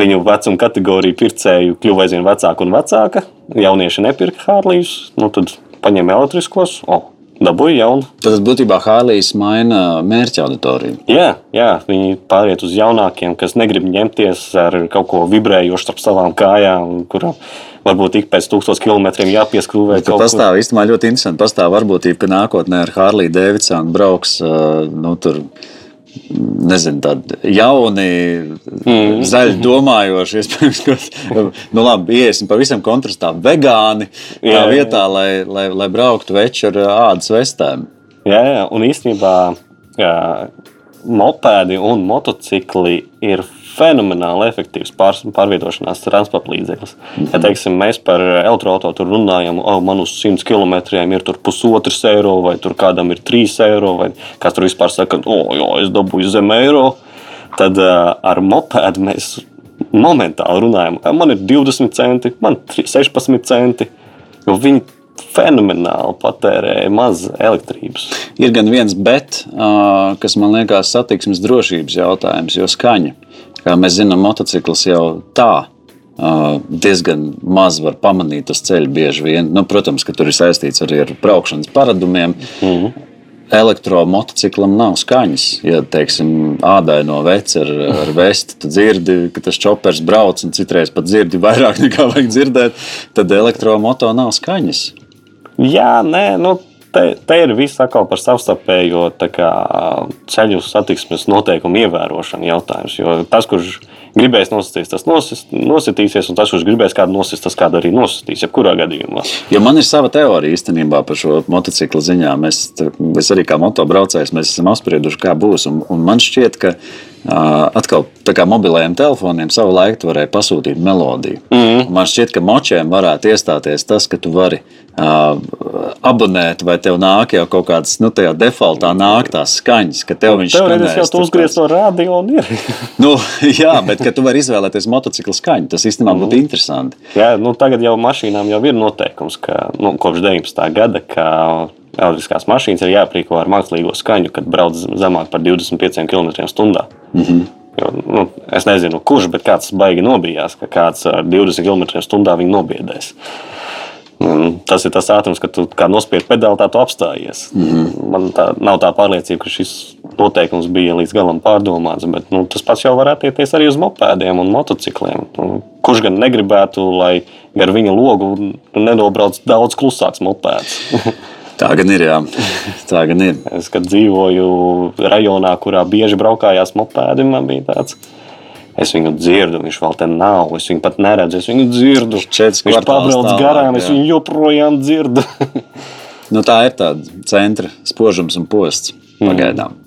viņu vecuma kategorija pircēju kļuva aizvien vecāka un vecāka. Jaunieši nepirka Hārlijus, nu tad paņēma elektriskos. Oh, dabūja jaunu. Tad būtībā Hārlijs maina mērķa auditoriju. Jā, jā, viņi pāriet uz jaunākiem, kas negrib ņemties ar kaut ko vibrējošu starp savām kājām, kurām varbūt ik pēc tūkstošiem kilometriem jāpieskrūvē. Tur pastāv īstenībā ļoti interesanti. Pastāv varbūtība, ka nākotnē ar Hārliju Davidsonu brauks nu, tur nezinu, tādi jauni, mm. zaļi domājoši, iespējams, ka nu, labi, iesim pavisam kontrastā vegāni jā, tā vietā, jā. Lai, lai, lai brauktu veči ar ādas vestēm. Jā, jā, un īstenībā jā, mopēdi un motocikli ir fenomenāli efektīvs pār, pārvietošanās transporta līdzeklis. Ja mhm. teiksim, mēs par elektroautorātu runājam, oh, man uz 100 km ir pusotrs eiro, vai tur kādam ir 3 eiro, vai kas tur vispār saka, oh, jo, es dabūju zem eiro. Tad uh, ar mopēdu mēs momentāli runājam, man ir 20 centi, man ir 16 centi. Viņi fenomenāli patērēja maz elektrības. Ir gan viens, bet, kas man liekas, satiksmes drošības jautājums, jo skaņa. Kā mēs zinām, motociklis jau tā diezgan maz var pamanīt uz ceļa bieži vien. Nu, protams, ka tur ir saistīts arī ar braukšanas paradumiem. Mm -hmm. Elektromotociklam nav skaņas. Ja, teiksim, ādaino veci ar, ar vesti, tad dzirdi, ka tas čopers brauc, un citreiz pat dzirdi vairāk <laughs> nekā vajag dzirdēt, tad elektromoto nav skaņas. Jā, nē, nu, te, te ir viss atkal par savstarpējo ceļu satiksmes noteikumu ievērošanu jautājums. Jo tas, kurš gribēs nositīs, tas nosist, nositīsies, un tas, kurš gribēs kādu nosist, tas kādu arī nositīs. Jebkurā gadījumā. Jo man ir sava teorija īstenībā par šo motociklu ziņā. Mēs, mēs arī kā motobraucējs esam apsprieduši, kā būs. Un, un man šķiet, ka atkal tā kā mobilajiem telefoniem savu laiku varēja pasūtīt melodiju. Mm. Man šķiet, ka močiem varētu iestāties tas, ka tu vari uh, abonēt, vai tev nāk jau kaut kādas, nu, tajā defaultā nāk tās skaņas, ka tev viņš skanēs. Tev jau uzgriez to radio un ir. <laughs> nu, jā, bet ka tu vari izvēlēties motociklu skaņu, tas īstenībā būtu mm. interesanti. Jā, nu, tagad jau mašīnām jau ir noteikums, ka nu, kopš 19. gada, ka elektriskās mašīnas ir jāaprīko ar mākslīgo skaņu, kad brauc zemāk par 25 km/h. Mm -hmm. Jo, nu, es nezinu, kurš, bet kāds baigi nobijās, ka kāds ar 20 km/h viņu nobiedēs. Un tas ir tas ātrums, ka tu kā nospiež pedāli, tā tu apstājies. Mm -hmm. Man tā, nav tā pārliecība, ka šis noteikums bija līdz galam pārdomāts, bet nu, tas pats jau var attiekties arī uz mopēdiem un motocikliem. Nu, kurš gan negribētu, lai gar viņa logu nenobrauc daudz klusāks mopēds? <laughs> Tā gan ir. Jā. Tā gan ir. Es kad dzīvoju rajonā, kurā bieži braukājās mopēdi, man bija tāds. Es viņu dzirdu, viņš vēl te nav. Es viņu pat neredzu, es viņu dzirdu. Viņš pabrauc garām, es viņu joprojām dzirdu. <laughs> nu, tā ir tāda centra spožums un posts pagaidām. Mm.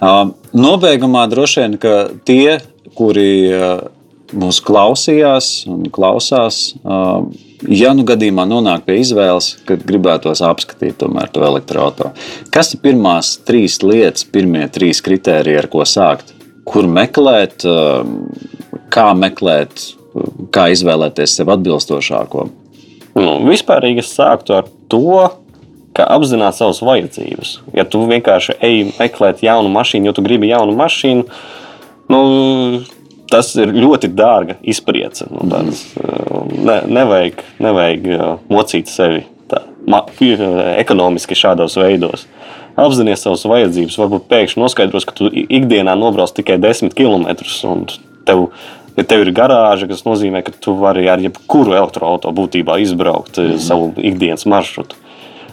Uh, nobeigumā droši vien, ka tie, kuri uh, mūs klausījās un klausās, ja nu gadījumā nonāk pie izvēles, kad gribētos apskatīt tomēr to elektroautorātu, kas ir pirmās trīs lietas, pirmie trīs kritēriji, ar ko sākt? Kur meklēt, kā meklēt, kā izvēlēties sev atbilstošāko? Nu, vispārīgi es sāktu ar to, ka apzināt savas vajadzības. Ja tu vienkārši ej meklēt jaunu mašīnu, jo tu gribi jaunu mašīnu, nu, tas ir ļoti dārga izpriece. Nu, tāds, ne, nevajag, nevajag mocīt sevi tā, ma, ekonomiski šādos veidos. Apzināties savas vajadzības, varbūt pēkšņi noskaidros, ka tu ikdienā nobrauc tikai 10 km. Tev, ja tev ir garāža, kas nozīmē, ka tu vari ar jebkuru elektroautorātu būtībā izbraukt mm. savu ikdienas maršrutu.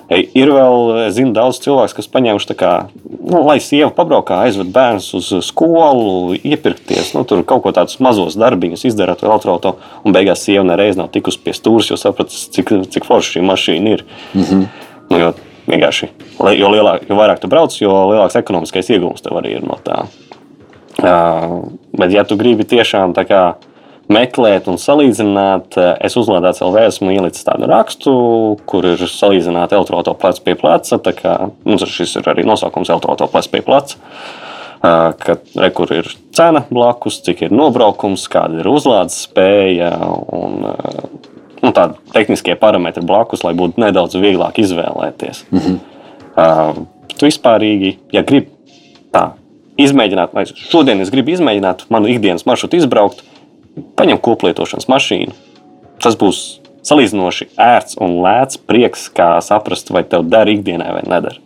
Ir vēl, es zinu, daudz cilvēku, kas paņēmuši, kā, nu, lai sieva pabraukā, aizved bērnus uz skolu, iepirkties, nu, tur kaut ko tādus mazos darbiņus izdarīt ar autoauto, un beigās sieva nereiz nav tikusi pie stūres, jo saprata, cik, cik forša šī mašīna ir. Mm -hmm. nu, jo, vienkārši, jo, lielāk, jo vairāk tu brauc, jo lielāks ekonomiskais iegūms tev arī ir no tā. Uh, bet, ja tu gribi tiešām tā kā meklēt un salīdzināt. Es uzlādēju CLV, esmu ielicis tādu rakstu, kur ir salīdzināta elektroautorāta plecs pie pleca. Kā, nu, šis ir arī nosaukums elektroautorāta plecs pie pleca. Ka, re, kur ir cena blakus, cik ir nobraukums, kāda ir uzlādes spēja. Un, nu, tādi tehniskie parametri blakus, lai būtu nedaudz vieglāk izvēlēties. Mm -hmm. uh, vispārīgi, ja grib tā izmēģināt, vai šodien es gribu izmēģināt manu ikdienas maršrutu izbraukt, paņem koplietošanas mašīnu. Tas būs salīdzinoši ērts un lēts prieks, kā saprast, vai tev der ikdienai vai nedara.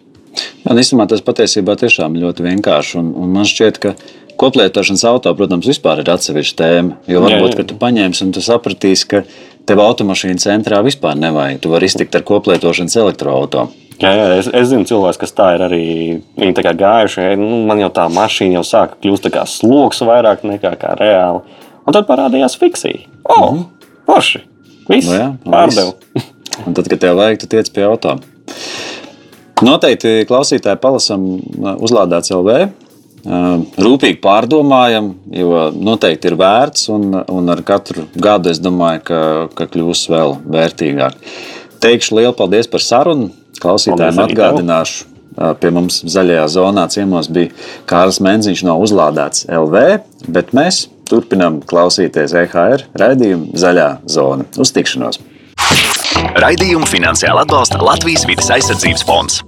Jā, īstenībā tas patiesībā tiešām ļoti vienkārši. Un, un man šķiet, ka koplietošanas auto, protams, vispār ir atsevišķa tēma. Jo varbūt, ka tu paņemsi un tu sapratīsi, ka tev automašīna centrā vispār nevajag. Tu vari iztikt ar koplietošanas elektroautorātu. Jā, jā es, es zinu, cilvēks, kas tā ir arī tā gājuši. Nu, man jau tā mašīna jau sāka kļūt kā sloks vairāk nekā kā reāli. Un tad parādījās fiksija. Oh, mm forši! Viss no nu jā, pārdevu. Un tad, kad tev vajag, tu tiec pie auto. Noteikti klausītāji palasam uzlādēts LV. Rūpīgi pārdomājam, jo noteikti ir vērts, un, un ar katru gadu es domāju, ka, ka kļūs vēl vērtīgāk. Teikšu lielu paldies par sarunu. Klausītājiem atgādināšu, pie mums zaļajā zonā ciemos bija Kārls Menziņš no uzlādēts LV, bet mēs turpinām klausīties EHR raidījumu Zaļā zona. Uz tikšanos! Raidījumu finansiāli atbalsta Latvijas vidas aizsardzības fonds.